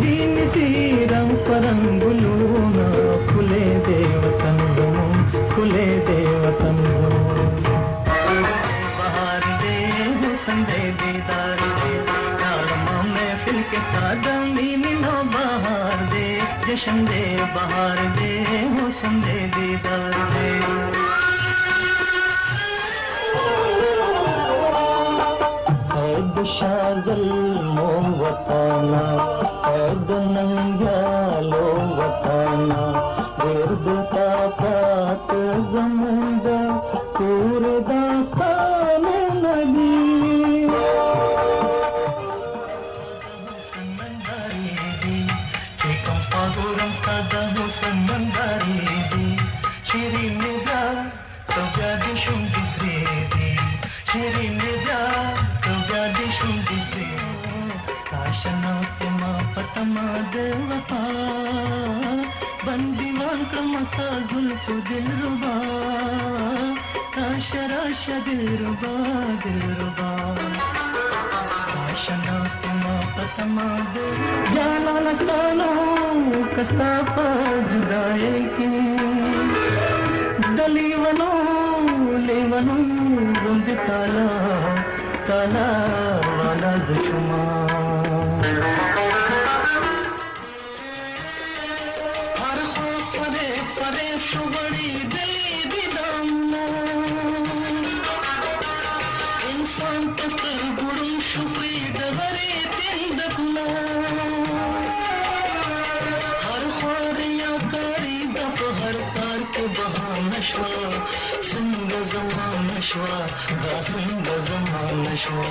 मिसम करम बुलू न फले देवतनि ज़मून खुले देवतनि ज़मून बहर देव संदे दीदारे में फिलक्त बारे कृषंदे बहार देव संदे दीदारे शागल मोमताल ऐद नंग्यालो वताना गिर्द का पात जमुंद पूर दास्तान नदी Cikam paguram stada husan mandari di Shirin nida kau jadi shum disredi Shirin nida kau jadi पटमा देवा बंदी वाक मसा गुल को दिल रुबा। काश राश, दिल रुबा दिल रुबा। काश नास्त मा पटमा दे जाना नस्ताना कस्ता पा जुदाए की। दली वनो, ले वनो गुंद ताला ताला वाला जशुमा। ಪದೇ ಪದೇ ಸುಗಡಿ ದಲಿದಿದಮ್ಮ ಇನ್ಸಾನ್ ಕಸ್ತರು ಗುಡು ಶುಭ್ರೀದವರೇ ತಿಂದ ಕುಲ ಹರ ಹೋರಿಯ ಕಾರಿ ದಪ ಹರ ಕಾರ ಕೆ ಬಹಾನಶ್ವಾ ಸಂಗ ಜಮಾನಶ್ವಾ ದ ಸಂಗ ಜಮಾನಶ್ವಾ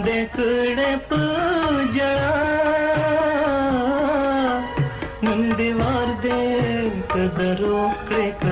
നെന്തെക്കിടപ്പ് ജള നെന്തിവാർദ്ദേ കദറോ കിടക്ക